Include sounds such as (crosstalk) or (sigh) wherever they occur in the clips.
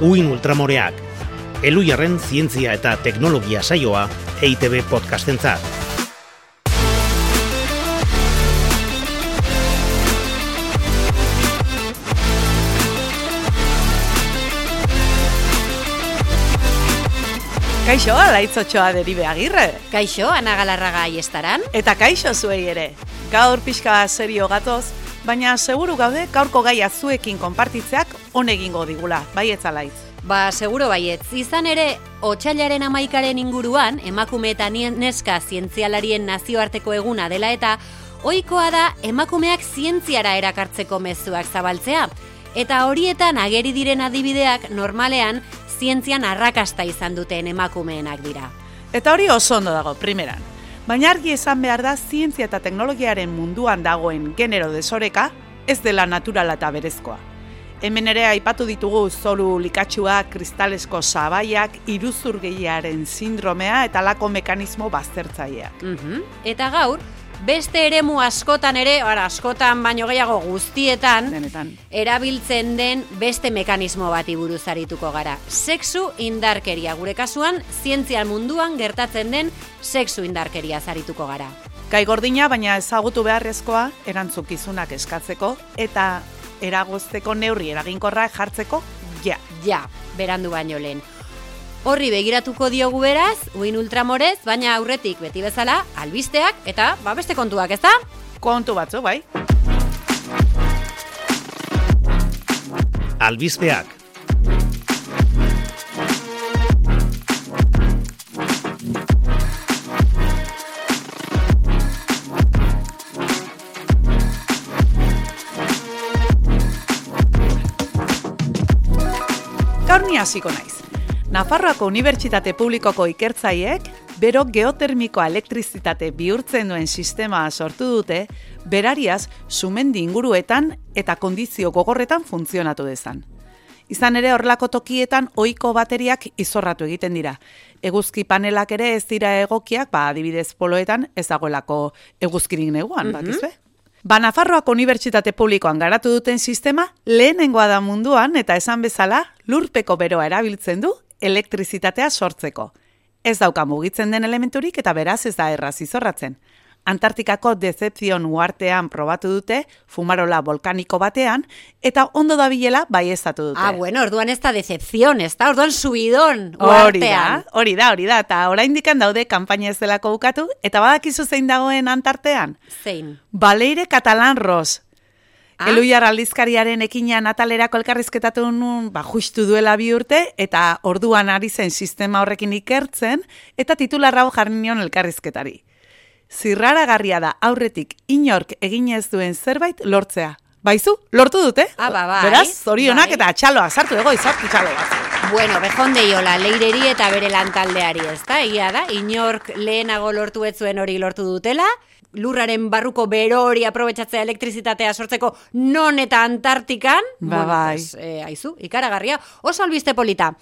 Uin Ultramoreak, Elujarren zientzia eta teknologia saioa EITB podcastentzat. Kaixo, alaitzotxoa deribe agirre. Kaixo, Ana Galarraga aiestaran. Eta kaixo zuei ere. Gaur pixka serio gatoz, baina seguru gaude gaurko gaia zuekin konpartitzeak egingo digula, bai etzalaitz. Ba, seguro baietz. Izan ere, otxailaren amaikaren inguruan, emakume eta neska zientzialarien nazioarteko eguna dela eta, ohikoa da emakumeak zientziara erakartzeko mezuak zabaltzea. Eta horietan ageri diren adibideak normalean zientzian arrakasta izan duten emakumeenak dira. Eta hori oso ondo dago, primeran. Baina argi esan behar da zientzia eta teknologiaren munduan dagoen genero desoreka ez dela naturala eta berezkoa. Hemen ere aipatu ditugu zoru likatsuak, kristalesko sabaiak, iruzurgeiaren sindromea eta lako mekanismo baztertzaileak. Mm Eta gaur, beste eremu askotan ere, ara, askotan baino gehiago guztietan, Denetan. erabiltzen den beste mekanismo bati buruz arituko gara. Sexu indarkeria, gure kasuan, zientzia munduan gertatzen den sexu indarkeria zarituko gara. Gai gordina, baina ezagutu beharrezkoa, erantzukizunak eskatzeko, eta eragozteko neurri eraginkorra jartzeko, ja. Ja, berandu baino lehen. Horri begiratuko diogu beraz, uin ultramorez, baina aurretik beti bezala, albisteak eta ba beste kontuak, ezta? Kontu batzu, bai? Albizpeak. Gaur ni hasiko naiz. Nafarroako Unibertsitate Publikoko ikertzaiek bero geotermikoa elektrizitate bihurtzen duen sistema sortu dute, berariaz sumendi inguruetan eta kondizio gogorretan funtzionatu dezan. Izan ere horrelako tokietan ohiko bateriak izorratu egiten dira. Eguzki panelak ere ez dira egokiak, ba adibidez poloetan ez dagoelako eguzkirik neguan, mm bakizue? Ba, Nafarroako Unibertsitate Publikoan garatu duten sistema lehenengoa da munduan eta esan bezala lurpeko beroa erabiltzen du elektrizitatea sortzeko. Ez dauka mugitzen den elementurik eta beraz ez da erraz izorratzen. Antartikako Decepzion uartean probatu dute, fumarola volkaniko batean, eta ondo dabilela baieztatu dute. Ah, bueno, orduan ez da decepción, ez da, orduan subidon Hori da, uartean. hori da, hori da, eta oraindikan daude kanpaina ez delako bukatu, eta badakizu zein dagoen antartean. Zein. Baleire Katalan Ros. Ah. Eluiar aldizkariaren ekina natalerako elkarrizketatu nun, ba, justu duela bi urte, eta orduan ari zen sistema horrekin ikertzen, eta titularra hau jarri nion elkarrizketari. Zirraragarria da aurretik inork egin ez duen zerbait lortzea. Baizu, lortu dute? Ah, ba, bai. Beraz, zorionak Bai. eta txaloa, sartu ego, izartu txaloa. Bueno, bejondeiola, leireri eta bere lantaldeari, ez da? Egia da, inork lehenago lortu ez zuen hori lortu dutela, lurraren barruko bero hori aprobetsatzea elektrizitatea sortzeko non eta Antartikan, Ba, bai. pues, eh, aizu, ikaragarria, oso albiste polita.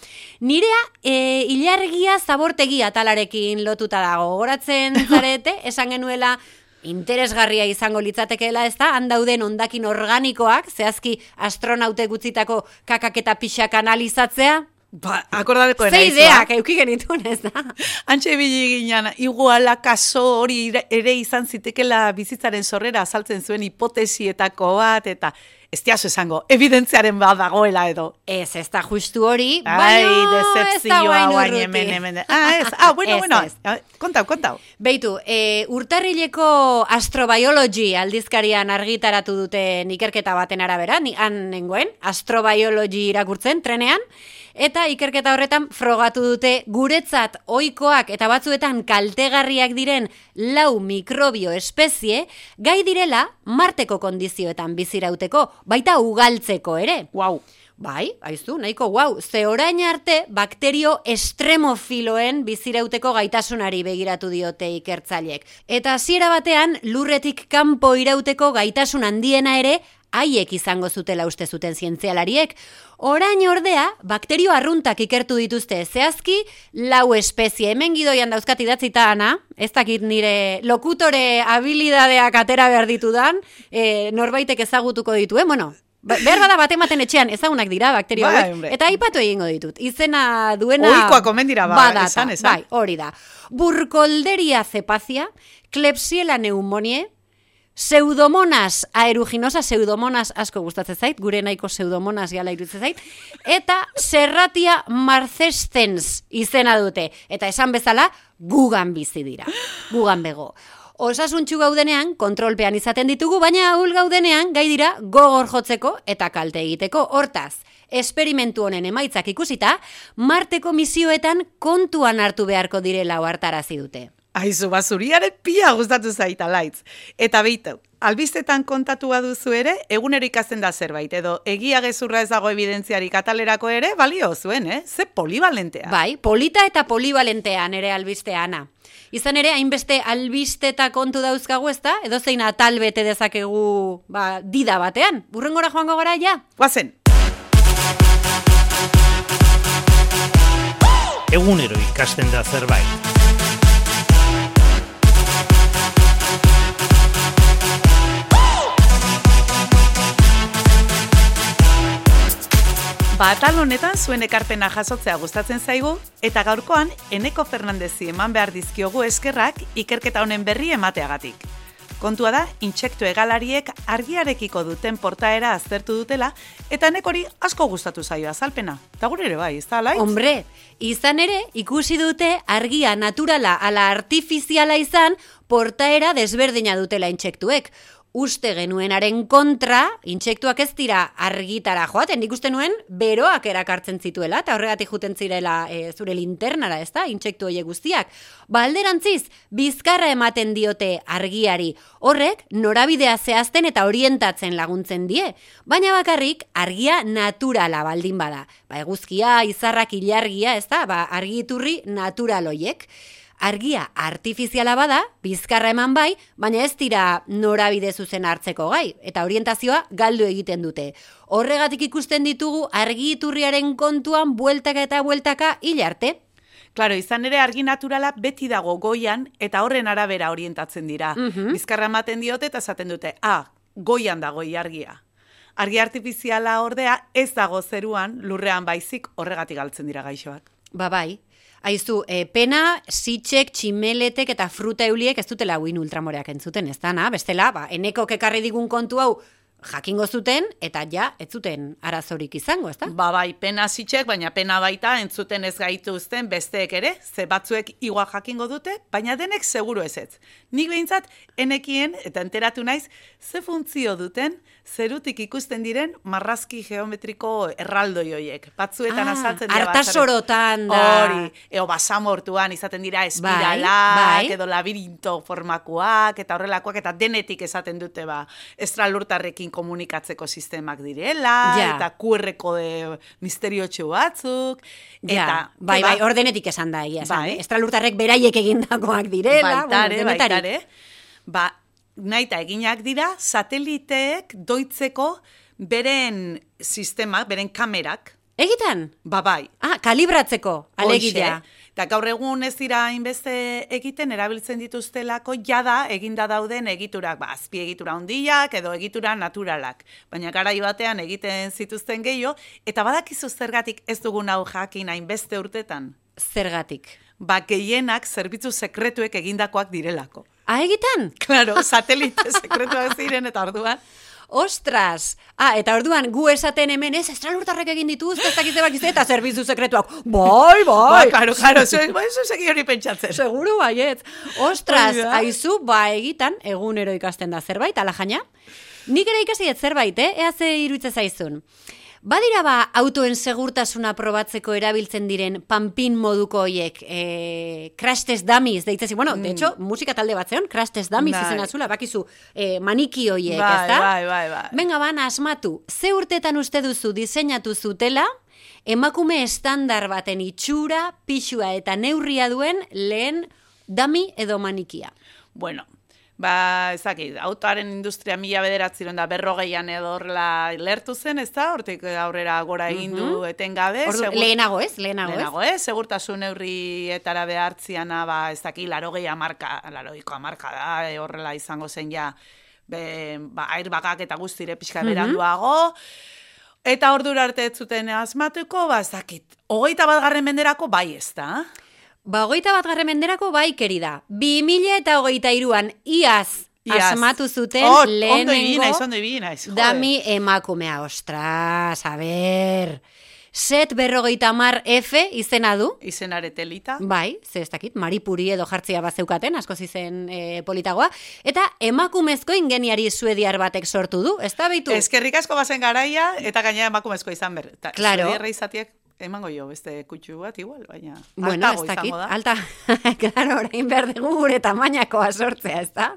Nirea, eh, ilargia zabortegi atalarekin lotuta dago, goratzen (laughs) zarete, esan genuela, interesgarria izango litzatekeela, ez da, handauden ondakin organikoak, zehazki astronautek utzitako kakak eta pixak analizatzea, Ba, akordadeko Ze ideak euki genituen, ez da? Antxe ibili ginen, iguala kaso hori ere izan zitekela bizitzaren sorrera azaltzen zuen hipotesietako bat, eta ez diazu esango, evidentziaren bat dagoela edo. Ez, ez da justu hori, Ai, baina ez da guain hemen, hemen. Ah, ez, ah, bueno, (laughs) Ez, bueno, ez. Ah, kontau, kontau. Beitu, e, urtarrileko astrobiology aldizkarian argitaratu duten ikerketa baten arabera, ni han nengoen, astrobiology irakurtzen trenean, eta ikerketa horretan frogatu dute guretzat ohikoak eta batzuetan kaltegarriak diren lau mikrobio espezie, gai direla marteko kondizioetan bizirauteko, baita ugaltzeko ere. Wow. Bai, aizu, nahiko guau, ze orain arte bakterio estremofiloen bizirauteko gaitasunari begiratu diote ikertzaileek. Eta hasiera batean, lurretik kanpo irauteko gaitasun handiena ere, haiek izango zutela uste zuten zientzialariek. Orain ordea, bakterio arruntak ikertu dituzte zehazki, lau espezie hemen gidoian dauzkat idatzita ana, ez dakit nire lokutore habilidadeak atera behar ditudan, e, norbaitek ezagutuko dituen, bueno, Ba, behar bada bat ematen etxean, ezagunak dira bakterio Bai, eta aipatu egingo ditut. Izena duena... Ohikoak omen dira, ba, badata, esan, esan. Bai, hori da. Burkolderia cepazia, Klebsiella pneumoniae, Pseudomonas aeruginosa, pseudomonas asko gustatzen zait, gure nahiko pseudomonas gala iruditzen zait, eta Serratia marcescens izena dute, eta esan bezala gugan bizi dira, gugan bego. Osasuntxu gaudenean, kontrolpean izaten ditugu, baina ahul gaudenean, gai dira gogor jotzeko eta kalte egiteko. Hortaz, esperimentu honen emaitzak ikusita, Marteko misioetan kontuan hartu beharko direla ohartarazi dute. Aizu, basuriaren pia gustatu zaita laitz. Eta beitu, albistetan kontatu baduzu ere, egunero ikasten da zerbait, edo egia gezurra ez dago evidentziari katalerako ere, balio zuen, eh? Ze polivalentea. Bai, polita eta polivalentean ere albistea ana. Izan ere, hainbeste albisteta kontu dauzkagu ezta, edo zein atal bete dezakegu ba, dida batean. Burrengora joango gara ja? Guazen, Egunero ikasten da zerbait. Ba, atal honetan zuen ekarpena jasotzea gustatzen zaigu, eta gaurkoan Eneko Fernandezi eman behar dizkiogu eskerrak ikerketa honen berri emateagatik. Kontua da, intsektu egalariek argiarekiko duten portaera aztertu dutela, eta nekori asko gustatu zaio azalpena. Eta gure ere bai, ez da, laitz? Hombre, izan ere, ikusi dute argia naturala ala artifiziala izan, portaera desberdina dutela intsektuek. Uste genuenaren kontra, intsektuak ez dira argitara joaten, nik uste nuen beroak erakartzen zituela, eta horregatik juten zirela e, zure linternara, ez da, intsektu horiek guztiak. Ba, bizkarra ematen diote argiari, horrek norabidea zehazten eta orientatzen laguntzen die, baina bakarrik argia naturala baldin bada. Ba, eguzkia, izarrak, ilargia, ez da, ba, argiturri natural hoiek. Argia artifiziala bada, bizkarra eman bai, baina ez dira norabide zuzen hartzeko gai, eta orientazioa galdu egiten dute. Horregatik ikusten ditugu argiturriaren kontuan bueltaka eta bueltaka hil arte. Claro, izan ere argi naturala beti dago goian eta horren arabera orientatzen dira. Mhm. Bizkarra ematen diote eta esaten dute, ah, goian dago argia. Argi artifiziala ordea ez dago zeruan lurrean baizik horregatik galtzen dira gaixoak. Ba bai, Aizu, e, pena, sitxek, tximeletek eta fruta euliek ez dutela guin ultramoreak entzuten, ez dana, bestela, ba, eneko kekarri digun kontu hau jakingo zuten, eta ja, ez zuten arazorik izango, ez da? Ba bai, pena zitxek, baina pena baita entzuten ez gaituzten besteek ere, ze batzuek igua jakingo dute, baina denek seguru ez ez. Nik behintzat, enekien, eta enteratu naiz, ze funtzio duten, zerutik ikusten diren marrazki geometriko erraldoi hoiek. Batzuetan Ah, azaltzen dira. hartasorotan da. Hori, eo basamortuan izaten dira espiralak, bai. edo labirinto formakoak, eta horrelakoak, eta denetik esaten dute, ba, estralurtarrekin komunikatzeko sistemak direla, Ja. eta QR kode misteriotxo batzuk, Ja, eta... bai, ba, bai, ordenetik esan da egia, esan. Bai. eh? Estralurtarrek beraiek egindakoak direla, baitare, bueno, baitare, ba, naita eginak dira, sateliteek doitzeko beren sistemak, beren kamerak, Egitan? ba bai, Ah, kalibratzeko, alegitea. Hoxe. Eta gaur egun ez dira hainbeste egiten erabiltzen dituztelako jada eginda dauden egiturak, ba, azpiegitura handiak edo egitura naturalak. Baina garai batean egiten zituzten gehiago, eta badakizu zergatik ez dugun hau jakin hainbeste urtetan. Zergatik. Ba, gehienak zerbitzu sekretuek egindakoak direlako. Ah, egitan? Claro, (laughs) satelite sekretuak ziren eta orduan. Ostras! Ah, eta orduan gu esaten hemen ez, estralurtarrek egin dituzte, ez dakize bakize, eta zerbitzu sekretuak. Bai, Ba, bai! claro, claro, zu, ba, zu segi hori pentsatzen. Seguro baiet. Ostras, Hori da. aizu, ba egitan, egunero ikasten da zerbait, ala jaina? Nik ere ikasi zerbait, eh? Ea ze iruditze zaizun. Badira ba autoen segurtasuna probatzeko erabiltzen diren panpin moduko hoiek, eh, crash test dummies, deitzezi, bueno, de hecho, musika talde bat zeon, crash test dummies Mm. Bai. izena zula, bakizu, eh, maniki hoiek, Bai, ezta? bai, bai, bai. Venga, ban, asmatu, ze urtetan uste duzu diseinatu zutela, emakume estandar baten itxura, pixua eta neurria duen lehen dami edo manikia. Bueno, ba, ezakit, autoaren industria mila bederatziron da berrogeian edo horrela lertu zen, ez da? Hortik aurrera gora egin du etengabe. Ordu, segur- lehenago ez, lehenago, Lehenago, eh? Segurtasun neurrietara behartziana, ba, ez daki, larogei amarka, laroiko amarka da, e, horrela izango zen ja be, ba, airbagak eta guztire pixka beranduago, eta ordura arte ez zuten asmatuko, ba, ez dakit, hogeita bat garren menderako bai ez da. Ba, hogeita bat garren menderako bai da. Bi mila eta hogeita iruan, iaz, Iaz. asmatu zuten Oh, ondo lehenengo naiz, ondo ibili naiz. joder. dami emakumea, ostras, a ber... Set berrogeita mar F izena du, Izenare telita. Bai, ze ez dakit, maripuri edo jartzia bat zeukaten, askoz izen e, politagoa. Eta emakumezko ingeniari suediar batek sortu du, ez da behitu? Eskerrik asko bazen garaia, eta gainera emakumezko izan ber. Ta, Claro. zuhierra izatiek, emango jo, beste kutxu bat, igual, baina Bueno, ez dakit, da. alta, (laughs) claro, orain behar dugu gure tamainakoa sortzea, ez da?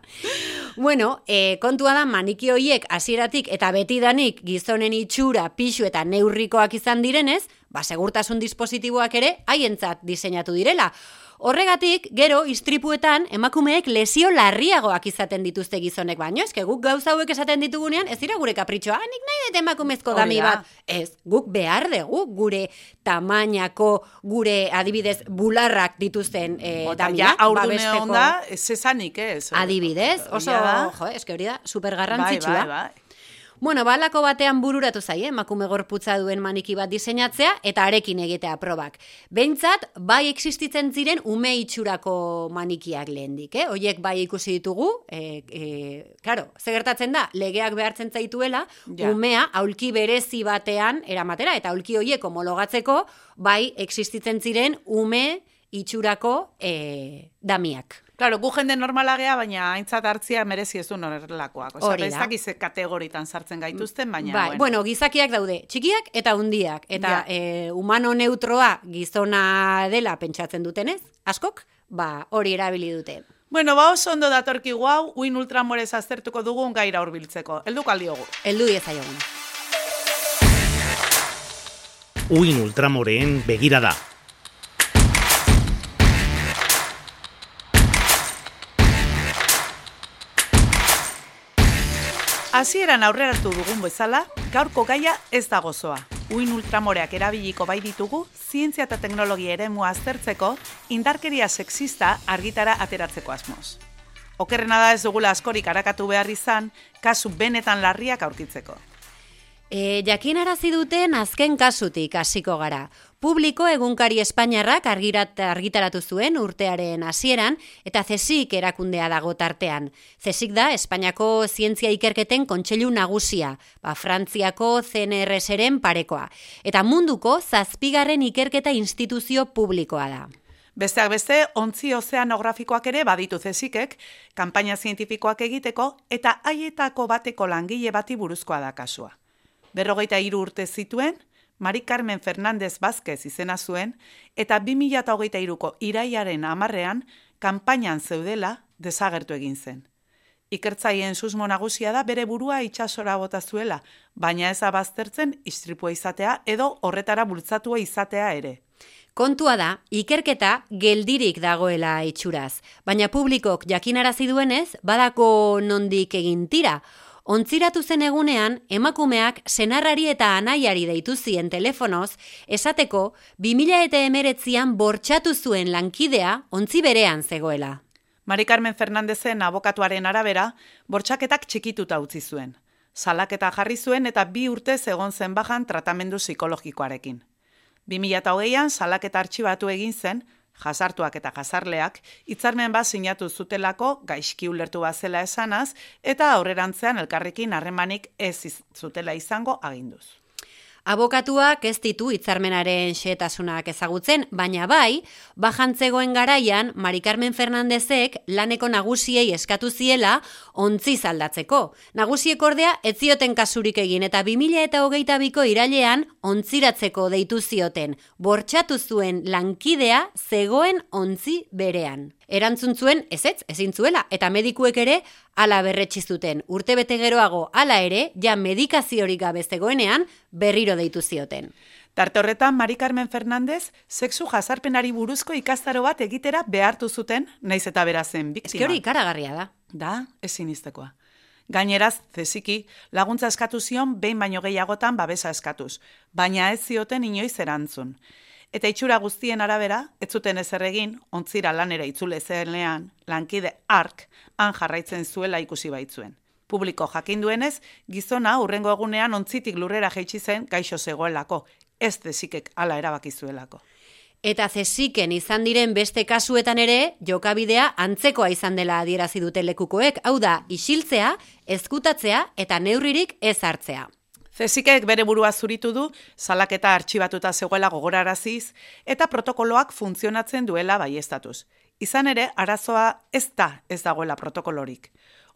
Bueno, e, kontua da maniki hoiek hasieratik eta betidanik gizonen itxura, pixu eta neurrikoak izan direnez, ba, segurtasun dispositiboak ere haientzat diseinatu direla. Horregatik, gero, istripuetan, emakumeek lesio larriagoak izaten dituzte gizonek baino, eske guk gauza hauek esaten ditugunean, ez dira gure kapritxoa, "Ah, nik nahi dut emakumezko dami da. bat. Ez, guk behar dugu gure tamainako, gure adibidez bularrak dituzten e, Bota, damia, ja, aurdune babesteko. onda, ez esanik, ez. Adibidez, oso, jo, eske hori da, super Bai, bai, bai. Bueno, balako batean bururatu zaie, emakume gorputza duen maniki bat diseinatzea eta arekin egitea probak. Behintzat, bai existitzen ziren ume itxurako manikiak lehendik, eh? Oiek bai ikusi ditugu, e, e, claro, ze gertatzen da, legeak behartzen zaituela, Ja. umea aulki berezi batean eramatera, eta aulki hoiek homologatzeko, bai existitzen ziren ume itxurako e, damiak. Claro, gu jende normala gea, baina aintzat hartzia merezi ez du horrelakoak. Osea, Hori ez da. kategoritan sartzen gaituzten, baina, Bai, bueno, gizakiak daude, txikiak eta hundiak. Eta Ja. e, humano neutroa gizona dela pentsatzen dutenez, askok, ba, hori erabili dute. Bueno, ba oso ondo datorki hau, uin ultramorez aztertuko dugun gaira hurbiltzeko. Helduko aldiogu. Heldu diezaiogun. Uin ultramoreen begirada. Hasieran aurreratu dugun bezala, gaurko gaia ez da gozoa. Uin ultramoreak erabiliko bai ditugu, zientzia eta teknologia eremua aztertzeko, indarkeria sexista argitara ateratzeko asmoz. Okerrena da ez dugula askorik arakatu behar izan, kasu benetan larriak aurkitzeko. E, jakinarazi duten azken kasutik hasiko gara. Publiko egunkari Espainiarrak argirat, argitaratu zuen urtearen hasieran eta CSIC erakundea dago tartean. CSIC da Espainiako zientzia ikerketen kontseilu nagusia, ba, Frantziako CNRS-eren parekoa. Eta munduko zazpigarren ikerketa instituzio publikoa da. Besteak beste, ontzi ozeanografikoak ere baditu zezikek, kanpaina zientifikoak egiteko eta haietako bateko langile bati buruzkoa da kasua. Berrogeita hiru urte zituen, Mari Carmen Fernandez Vázquez izena zuen, eta 2008ko iraiaren amarrean, kanpainan zeudela desagertu egin zen. Ikertzaien susmo nagusia da bere burua itsasora bota zuela, baina ez abaztertzen istripua izatea edo horretara bultzatua izatea ere. Kontua da, ikerketa geldirik dagoela itxuraz, baina publikok jakinarazi duenez, badako nondik egin tira. Ontziratu zen egunean, emakumeak senarrari eta anaiari deitu zien telefonoz, esateko 2000 eta emeretzian bortxatu zuen lankidea ontzi berean zegoela. Mari Carmen Fernandezen abokatuaren arabera, bortxaketak txikituta utzi zuen. Salaketa jarri zuen eta bi urtez egon zen bajan tratamendu psikologikoarekin. 2008an salaketa artxibatu egin zen, jasartuak eta jasarleak, hitzarmen bat sinatu zutelako gaizki ulertu bazela esanaz, eta aurrerantzean elkarrekin harremanik ez zutela izango aginduz. Abokatuak ez ditu hitzarmenaren xehetasunak ezagutzen, baina bai, bajantzegoen garaian Mari Carmen Fernandezek laneko nagusiei eskatu ziela ontzi aldatzeko. Nagusiek ordea ez zioten kasurik egin eta 2000 eta hogeita biko irailean ontziratzeko deitu zioten. Bortxatu zuen lankidea zegoen ontzi berean. Erantzun zuen ezetz, ezin zuela, eta medikuek ere ala berretsi zuten. Urte bete geroago ala ere, ja medikaziorik gabe zegoenean, berriro deitu zioten. Tarte horretan, Mari Carmen Fernandez, sexu jazarpenari buruzko ikastaro bat egitera behartu zuten, naiz eta berazen biktima. hori ikaragarria da. Da, ezin iztekoa. Gaineraz, zeziki, laguntza eskatu zion behin baino gehiagotan babesa eskatuz, baina ez zioten inoiz erantzun. Eta itxura guztien arabera, ez zuten ezer egin, ontzira lanera itzule zenean, lankide ark, han jarraitzen zuela ikusi baitzuen. Publiko jakin duenez, gizona urrengo egunean ontzitik lurrera jaitsi zen gaixo zegoelako, ez dezikek ala erabakizuelako. Eta zeziken izan diren beste kasuetan ere, jokabidea antzekoa izan dela adierazi dute lekukoek, hau da, isiltzea, ezkutatzea eta neurririk ez hartzea. Zezikek bere burua zuritu du, salaketa artxibatuta zegoela gogoraraziz, eta protokoloak funtzionatzen duela baiestatuz. Izan ere, arazoa ez da ez dagoela protokolorik.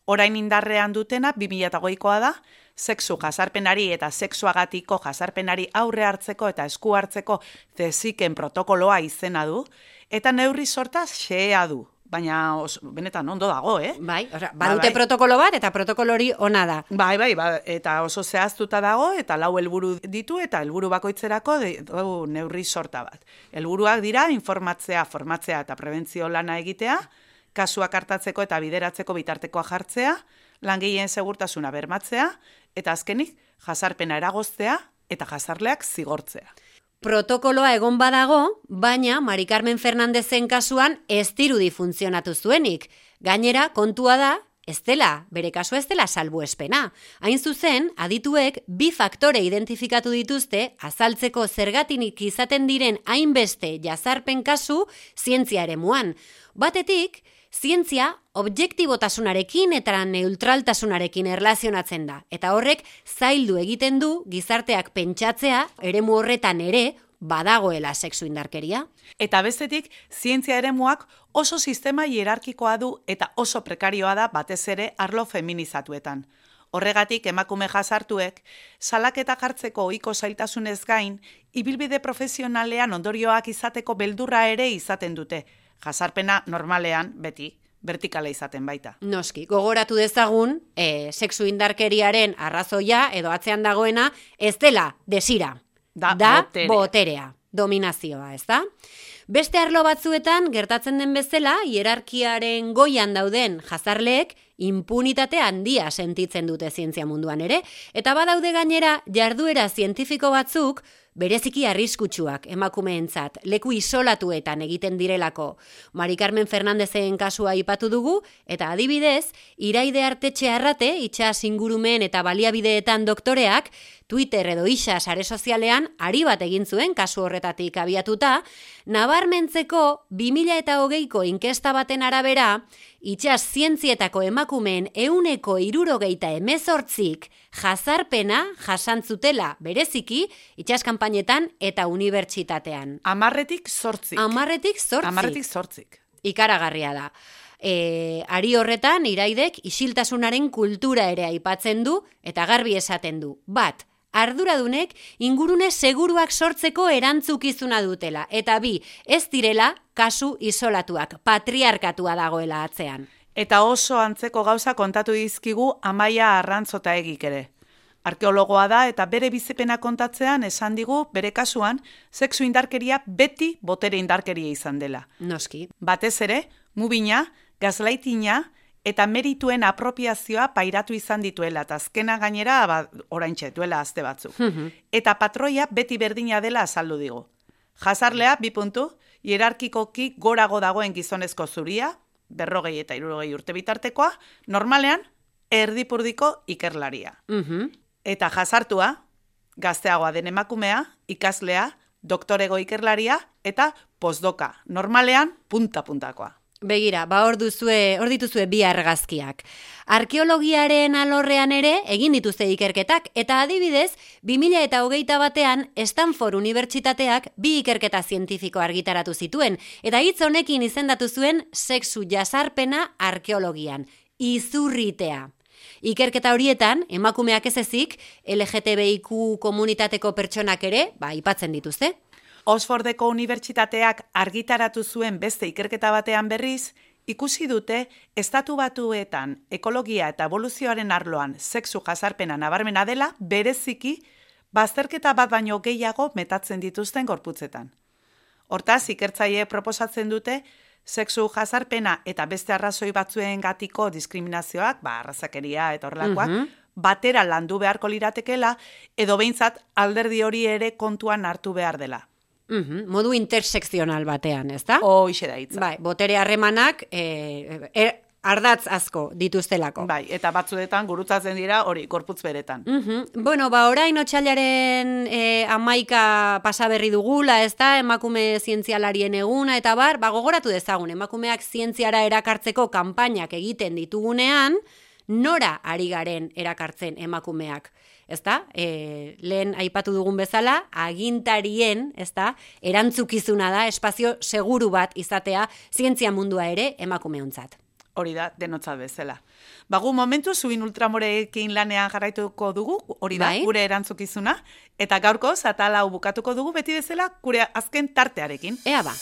Orain indarrean dutena 2008koa da, sexu jasarpenari eta sexuagatiko jasarpenari aurre hartzeko eta esku hartzeko zeziken protokoloa izena du, eta neurri sortaz xea du. Baina os, benetan ondo dago, eh? Bai, osea, badute bai, protokolo bat eta protokolori ona da. Bai, bai, ba, eta oso zehaztuta dago eta lau helburu ditu eta helburu bakoitzerako du neurri sorta bat. Helburuak dira informatzea, formatzea eta prebentzio lana egitea, kasuak hartatzeko eta bideratzeko bitartekoa jartzea, langileen segurtasuna bermatzea, eta azkenik jasarpena eragoztea eta jasarleak zigortzea. Protokoloa egon badago, baina Mari Carmen Fernandezen kasuan ez dirudi funtzionatu zuenik. Gainera, kontua da, ez dela, bere kasua ez dela salbu espena. Hain zuzen, adituek bi faktore identifikatu dituzte azaltzeko zergatinik izaten diren hainbeste jazarpen kasu zientzia ere muan. Batetik, zientzia objektibotasunarekin eta neutraltasunarekin erlazionatzen da. Eta horrek zaildu egiten du gizarteak pentsatzea eremu horretan ere badagoela sexu indarkeria. Eta bestetik, zientzia eremuak oso sistema hierarkikoa du eta oso prekarioa da batez ere arlo feminizatuetan. Horregatik emakume jazartuek, salaketa jartzeko ohiko zailtasunez gain, ibilbide profesionalean ondorioak izateko beldurra ere izaten dute, jasarpena normalean beti vertikala izaten baita. Noski, gogoratu dezagun, e, sexu indarkeriaren arrazoia edo atzean dagoena ez dela desira. Da, da boterea. boterea, dominazioa, ez da? Beste arlo batzuetan gertatzen den bezala, hierarkiaren goian dauden jazarleek impunitate handia sentitzen dute zientzia munduan ere, eta badaude gainera jarduera zientifiko batzuk bereziki arriskutsuak emakumeentzat leku isolatuetan egiten direlako. Mari Carmen Fernandezen kasua ipatu dugu eta adibidez, iraide artetxe arrate itxas ingurumen eta baliabideetan doktoreak Twitter edo isa sare sozialean ari bat egin zuen kasu horretatik abiatuta, nabarmentzeko 2000 eta hogeiko inkesta baten arabera, itxas zientzietako emakumeen euneko irurogeita emezortzik jazarpena jasantzutela bereziki itxas kanpainetan eta unibertsitatean. Amarretik sortzik. Amarretik zortzik. Amarretik sortzik. Ikaragarria da. E, ari horretan, iraidek isiltasunaren kultura ere aipatzen du eta garbi esaten du. Bat, arduradunek ingurune seguruak sortzeko erantzukizuna dutela. Eta bi, ez direla kasu isolatuak, patriarkatua dagoela atzean. Eta oso antzeko gauza kontatu dizkigu amaia arrantzota egik ere. Arkeologoa da eta bere bizipena kontatzean esan digu bere kasuan sexu indarkeria beti botere indarkeria izan dela. Noski. Batez ere, mubina, gazlaitina eta merituen apropiazioa pairatu izan dituela, eta azkena gainera ba, oraintxe duela azte batzuk. eta patroia beti berdina dela azaldu digu. Jazarlea, bi puntu, hierarkikoki gorago dagoen gizonezko zuria, berrogei eta irurogei urte bitartekoa, normalean, erdipurdiko ikerlaria. Eta jazartua, gazteagoa den emakumea, ikaslea, doktorego ikerlaria eta postdoka. Normalean, punta-puntakoa. Begira, ba hor duzue, hor dituzue bi argazkiak. Arkeologiaren alorrean ere egin dituzte ikerketak eta adibidez, 2000 eta hogeita batean Stanford Unibertsitateak bi ikerketa zientifiko argitaratu zituen eta hitz honekin izendatu zuen sexu jasarpena arkeologian, izurritea. Ikerketa horietan, emakumeak ez ezik, LGTBIQ komunitateko pertsonak ere, ba, ipatzen dituzte. Oxfordeko unibertsitateak argitaratu zuen beste ikerketa batean berriz, ikusi dute estatu batuetan ekologia eta evoluzioaren arloan sexu jazarpena nabarmena dela bereziki bazterketa bat baino gehiago metatzen dituzten gorputzetan. Hortaz, ikertzaile proposatzen dute sexu jazarpena eta beste arrazoi batzuen gatiko diskriminazioak, ba, arrazakeria eta horrelakoak, Mhm. batera landu beharko liratekela, edo behintzat alderdi hori ere kontuan hartu behar dela. Mhm, modu intersekzional batean, ez da? Hoixe da hitza. Bai, botere harremanak, e, er, ardatz asko dituztelako. Bai, eta batzuetan gurutzatzen dira hori gorputz beretan. Mhm. Bueno, ba, orain otxailaren e, amaika pasaberri dugula, ez da, emakume zientzialarien eguna, eta bar, ba, gogoratu dezagun, emakumeak zientziara erakartzeko kanpainak egiten ditugunean, nora ari garen erakartzen emakumeak. Ezta? E, lehen aipatu dugun bezala, agintarien, ezta? Erantzukizuna da espazio seguru bat izatea zientzia mundua ere emakumeontzat. Hori da, denotzat bezala. Bagu momentu, zuin ultramorekin lanean jarraituko dugu, hori da, Bai. gure erantzukizuna, eta gaurko zatala hau bukatuko dugu beti bezala, gure azken tartearekin. Ea ba.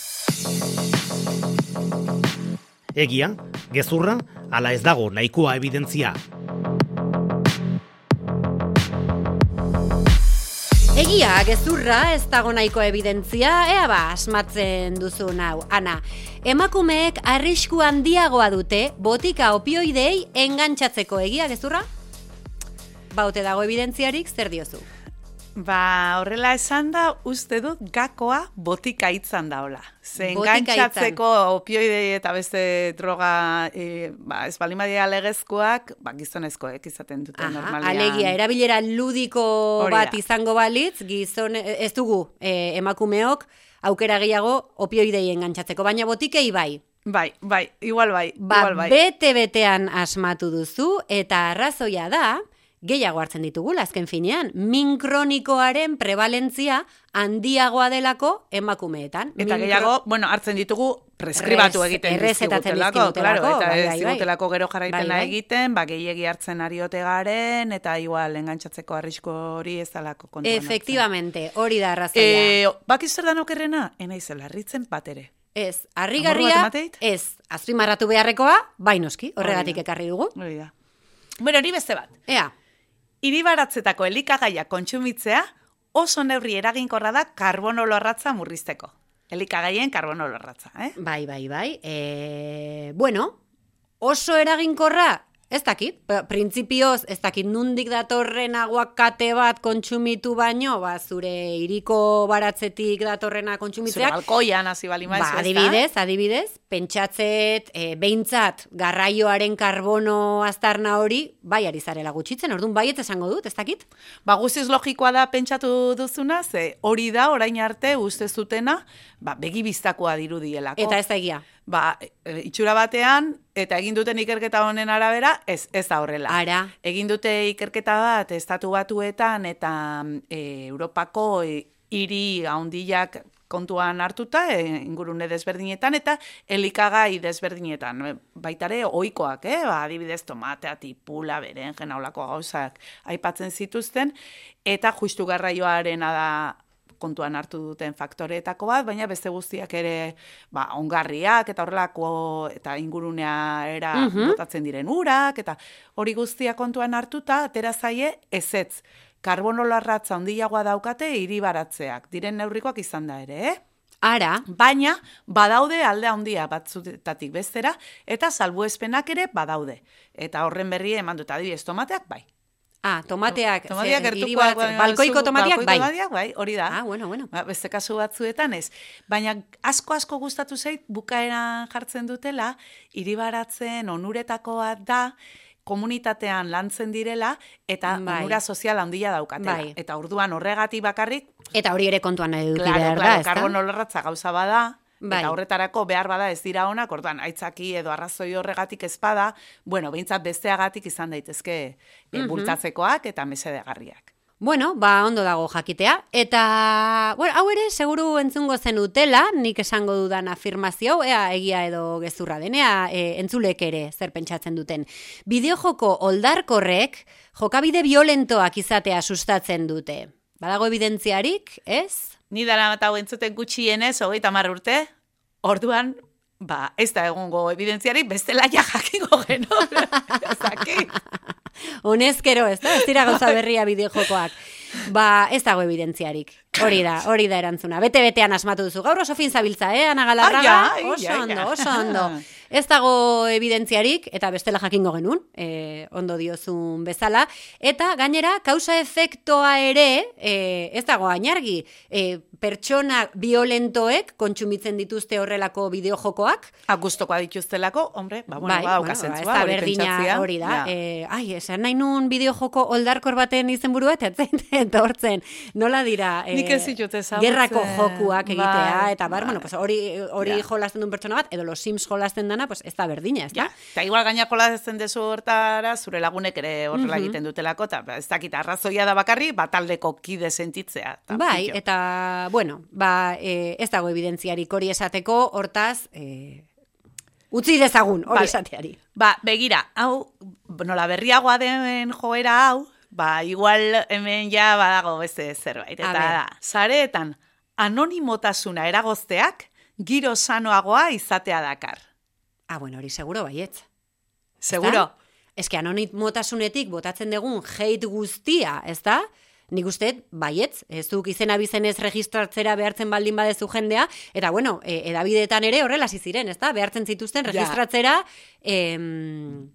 Egia, gezurra, ala ez dago nahikoa evidentzia. Egia, gezurra, ez dago nahiko evidentzia, ea ba, asmatzen duzu hau. Ana, emakumeek arrisku handiagoa dute botika opioidei engantzatzeko egia, gezurra? Baute dago evidentziarik, zer diozu? Ba, horrela esan da, uste dut gakoa botika itzan da hola. Ze Botika engantzatzeko opioidei eta beste droga, e, ba, ez balimadia legezkoak, ba, gizonezkoek izaten dute Aha, normalean. alegia, erabilera ludiko Hori bat izango balitz, gizon, ez dugu e, emakumeok aukera gehiago opioidei engantzatzeko, baina botikei bai. Bai, bai, igual bai, Ba, igual bai. bete-betean asmatu duzu, eta arrazoia da, gehiago hartzen ditugula, azken finean, min kronikoaren prevalentzia handiagoa delako emakumeetan. Eta Min gehiago, bueno, hartzen ditugu preskribatu egiten dizkigutelako, claro, eta bai, ez bai, bai. digutelako gero jarraipena Bai, bai. egiten, ba, gehiegi hartzen ariote garen, eta igual engantzatzeko arrisko hori ez dalako kontuan. hartzen. Efectivamente, hori da arrazoia. E, bakiz zer dan okerrena? Enaizela, ritzen bat ere. Ez, harrigarria, ez, azpimarratu beharrekoa, bai noski, horregatik ekarri dugu. Hori da. Bueno, hori beste bat. Ea, Iribaratzetako elikagaia kontsumitzea oso neurri eraginkorra da karbono lorratza murrizteko. Elikagaien karbono lorratza, eh? bai, bai, bai. E, bueno, oso eraginkorra, ez dakit, printzipioz, ez dakit nundik datorren aguakate bat kontsumitu baino, ba, zure iriko baratzetik datorrena Zure kontsumitzeak, balkoian hasi bali maizu, Ba, adibidez, adibidez, pentsatzet, e, behintzat, garraioaren karbono aztarna hori, bai ari zarela gutxitzen, orduan baiet esango dut, ez dakit? Ba, guztiz logikoa da pentsatu duzuna, ze hori da orain arte uste zutena, ba, begibistakoa dirudielako. Eta ez da egia. Ba, e, itxura batean, eta egin duten ikerketa honen arabera, ez, ez da horrela. Ara, Egin dute ikerketa bat estatu batuetan eta e, Europako e, hiri handiak kontuan hartuta, e, ingurune desberdinetan, eta elikagai desberdinetan. E, Baitare, ohikoak, eh? ba, adibidez, tomatea, tipula, beren, genaulako gauzak aipatzen zituzten, eta justu garraioarena da kontuan hartu duten faktoreetako bat, baina beste guztiak ere ba, ongarriak eta horrelako eta ingurunea era Mhm. botatzen diren urak, eta hori guztia kontuan hartuta, atera zaie ezetz. Karbono larratza handiagoa daukate hiri baratzeak, diren neurrikoak izan da ere, eh? ara, Baina, badaude alde handia batzutatik bestera, eta salbuespenak ere badaude. Eta horren berri eman dut adibidez tomateak, bai. Ah, tomateak, Tomateak ze, hiri gertukoak, bat- baina balkoiko tomateak, balkoiko bai. tomatiak, bai, hori da. Ah, bueno, bueno. Ba, beste kasu batzuetan ez. Baina asko asko gustatu zait bukaeran jartzen dutela, hiribaratzen onuretakoa da komunitatean lantzen direla eta Bai. onura sozial handia daukatela. Bai. Eta orduan horregatik bakarrik, Eta hori ere kontuan eduki claro, behar da, claro, ezta? karbono lorratza gauza bada, Bai. eta horretarako behar bada ez dira onak, orduan aitzaki edo arrazoi horregatik ez bada, bueno, behintzat besteagatik izan daitezke e, bultzatzekoak eta mesedegarriak. Bueno, ba, ondo dago jakitea. Eta, bueno, hau ere, seguru entzungo zen utela, nik esango dudan afirmazio, ea egia edo gezurra denea, e, entzulek ere zer pentsatzen duten. Bideojoko oldarkorrek jokabide violentoak izatea sustatzen dute. Badago evidentziarik, ez? Ni dara hau entzuten gutxienez, hogeita hamar urte, orduan, ba, ez da egongo evidentziarik, bestela ja jakingo (laughs) dakit. Honezkero, ez da? Ez dira gauza berria bideojokoak. Ba, ez dago evidentziarik. Hori da, hori da erantzuna. Bete-betean asmatu duzu. Gaur oso fin zabiltza, eh, Ana Galarraga? Ai, ai, oso ai, ondo, ai. oso ondo. (laughs) Ez dago evidentziarik, eta bestela jakingo genuen, e, ondo diozun bezala, eta gainera, kausa efektoa ere, e, ez dago ainargi, e, pertsona violentoek kontsumitzen dituzte horrelako bideojokoak. Agustokoa dituztelako, hombre, ba, bueno, bai, ba, bueno, aukazentzua, ez da berdina hori da. Ja. E, ai, esan nahi nun bideojoko oldarkor baten izenburua eta etortzen. Nola dira? E, Nik ez. Gerrako jokuak egitea, Bai, eta bar, bai. bueno, pues hori, hori Ja. jolasten duen pertsona bat, edo los Sims jolasten dana, pues ez da berdina, ez da? Ja, eta igual gaina jolasten dezu hortara, zure lagunek ere horrela Mhm. egiten dutelako, eta ez dakit arrazoia da bakarri, bataldeko kide sentitzea. eta Bai, pitxo. eta, bueno, ba, e, ez dago evidentziarik hori esateko, hortaz, e, utzi dezagun hori esateari. Ba, begira, hau, nola berriagoa den joera hau, ba, igual hemen ja badago beste zerbait. Eta da, zareetan anonimotasuna eragozteak giro sanoagoa izatea dakar. Ah, bueno, hori seguro baietz. Seguro? Que anonimotasunetik botatzen dugun hate guztia, ez da? Nik uste, baietz, ez duk izena bizenez registratzera behartzen baldin badezu jendea, eta bueno, e, edabideetan ere horrela ziren, ez da? Behartzen zituzten Ja. registratzera em,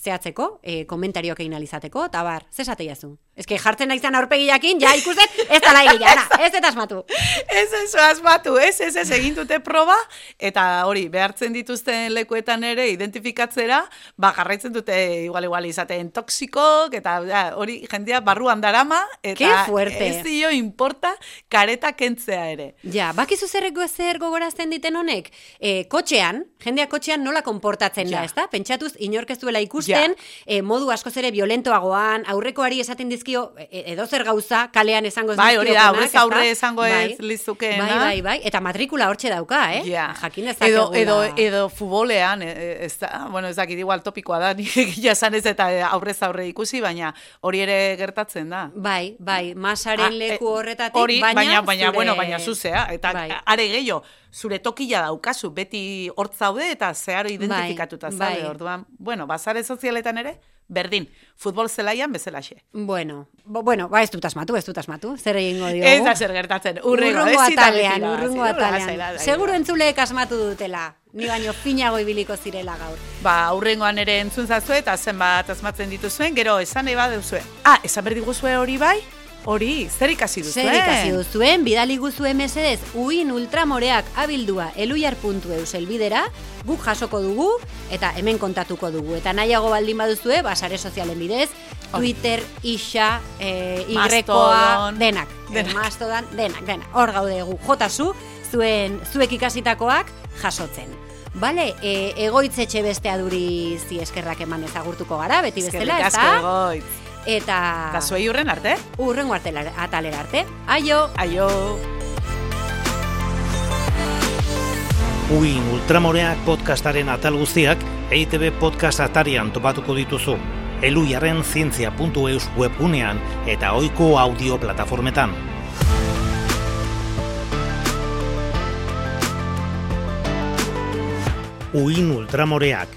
zehatzeko, e, komentarioak egin alizateko, eta bar, zesate jazu? Ez que jartzen naizan aurpegiakin, ja ikusten, ez da laigila, na, ez eta asmatu. (laughs) Ez ez asmatu, ez, ez, ez egin dute proba, eta hori, behartzen dituzten lekuetan ere identifikatzera, ba, jarraitzen dute igual igual izaten toxikok, eta ja, hori jendea barruan darama, eta fuerte. ez dio importa kareta kentzea ere. Ja, bakizu zerreko zer gogorazten diten honek? E, kotxean, jendea kotxean nola konportatzen Ja. da, ezta? Pentsatuz, inork ez duela ikusten, e, modu askoz ere violentoagoan, aurrekoari esaten dizkio, e, edo zer gauza, kalean esango ez Bai, hori da, aurrez aurre esango ez Bai. lizukeena. Bai, bai, bai, eta matrikula hortxe dauka, eh? Ja. Jakin edo, dezakegula. edo, edo futbolean, e, e, ez da, bueno, ez dakit igual topikoa da, (laughs) egia esan ez eta aurrez aurre ikusi, baina hori ere gertatzen da. Bai, bai, masaren Ah, leku e, horretatik, baina, baina, baina, bueno, baina zuzea, eta Bai. are gehiago, zure tokila daukazu, beti hort zaude eta zeharo identifikatuta Bai, zaude, bai. orduan, bueno, bazare sozialetan ere, berdin, futbol zelaian bezalaxe. Bueno, bo, bueno, ba ez dut asmatu, ez dut asmatu, zer egingo diogu? Ez da zer gertatzen, urrengo, urrungo atalean, urrungo atalean. Seguro entzuleek asmatu dutela. Ni baino finago ibiliko zirela gaur. Ba, aurrengoan ere entzun zazue eta zenbat asmatzen dituzuen, gero esan nahi baduzue. Ah, esan berdi guzue hori bai? Hori, zer ikasi duzuen? Zer ikasi duzuen, bidali guzue mesedez, uin ultramoreak abildua eluiar.eus elbidera, guk jasoko dugu, eta hemen kontatuko dugu. Eta nahiago baldin baduzue, basare sozialen bidez, Twitter, Ixa, e, Igrekoa, Mastodon. denak. Denak. Mastodan, denak, denak. Hor gaude gu, jotazu, zuen, zuek ikasitakoak jasotzen. Bale, e, egoitzetxe bestea duri zi eskerrak eman ezagurtuko gara, beti bezala, Eskerrik ez asko egoitz. Eta Eta zuei hurren arte? urrengo artela- atalera arte. Aio! Aio! Uin Ultramoreak podcastaren atal guztiak EITB podcast atarian topatuko dituzu. Eluiarren zientzia.eus webgunean eta ohiko audio plataformetan. Uin Ultramoreak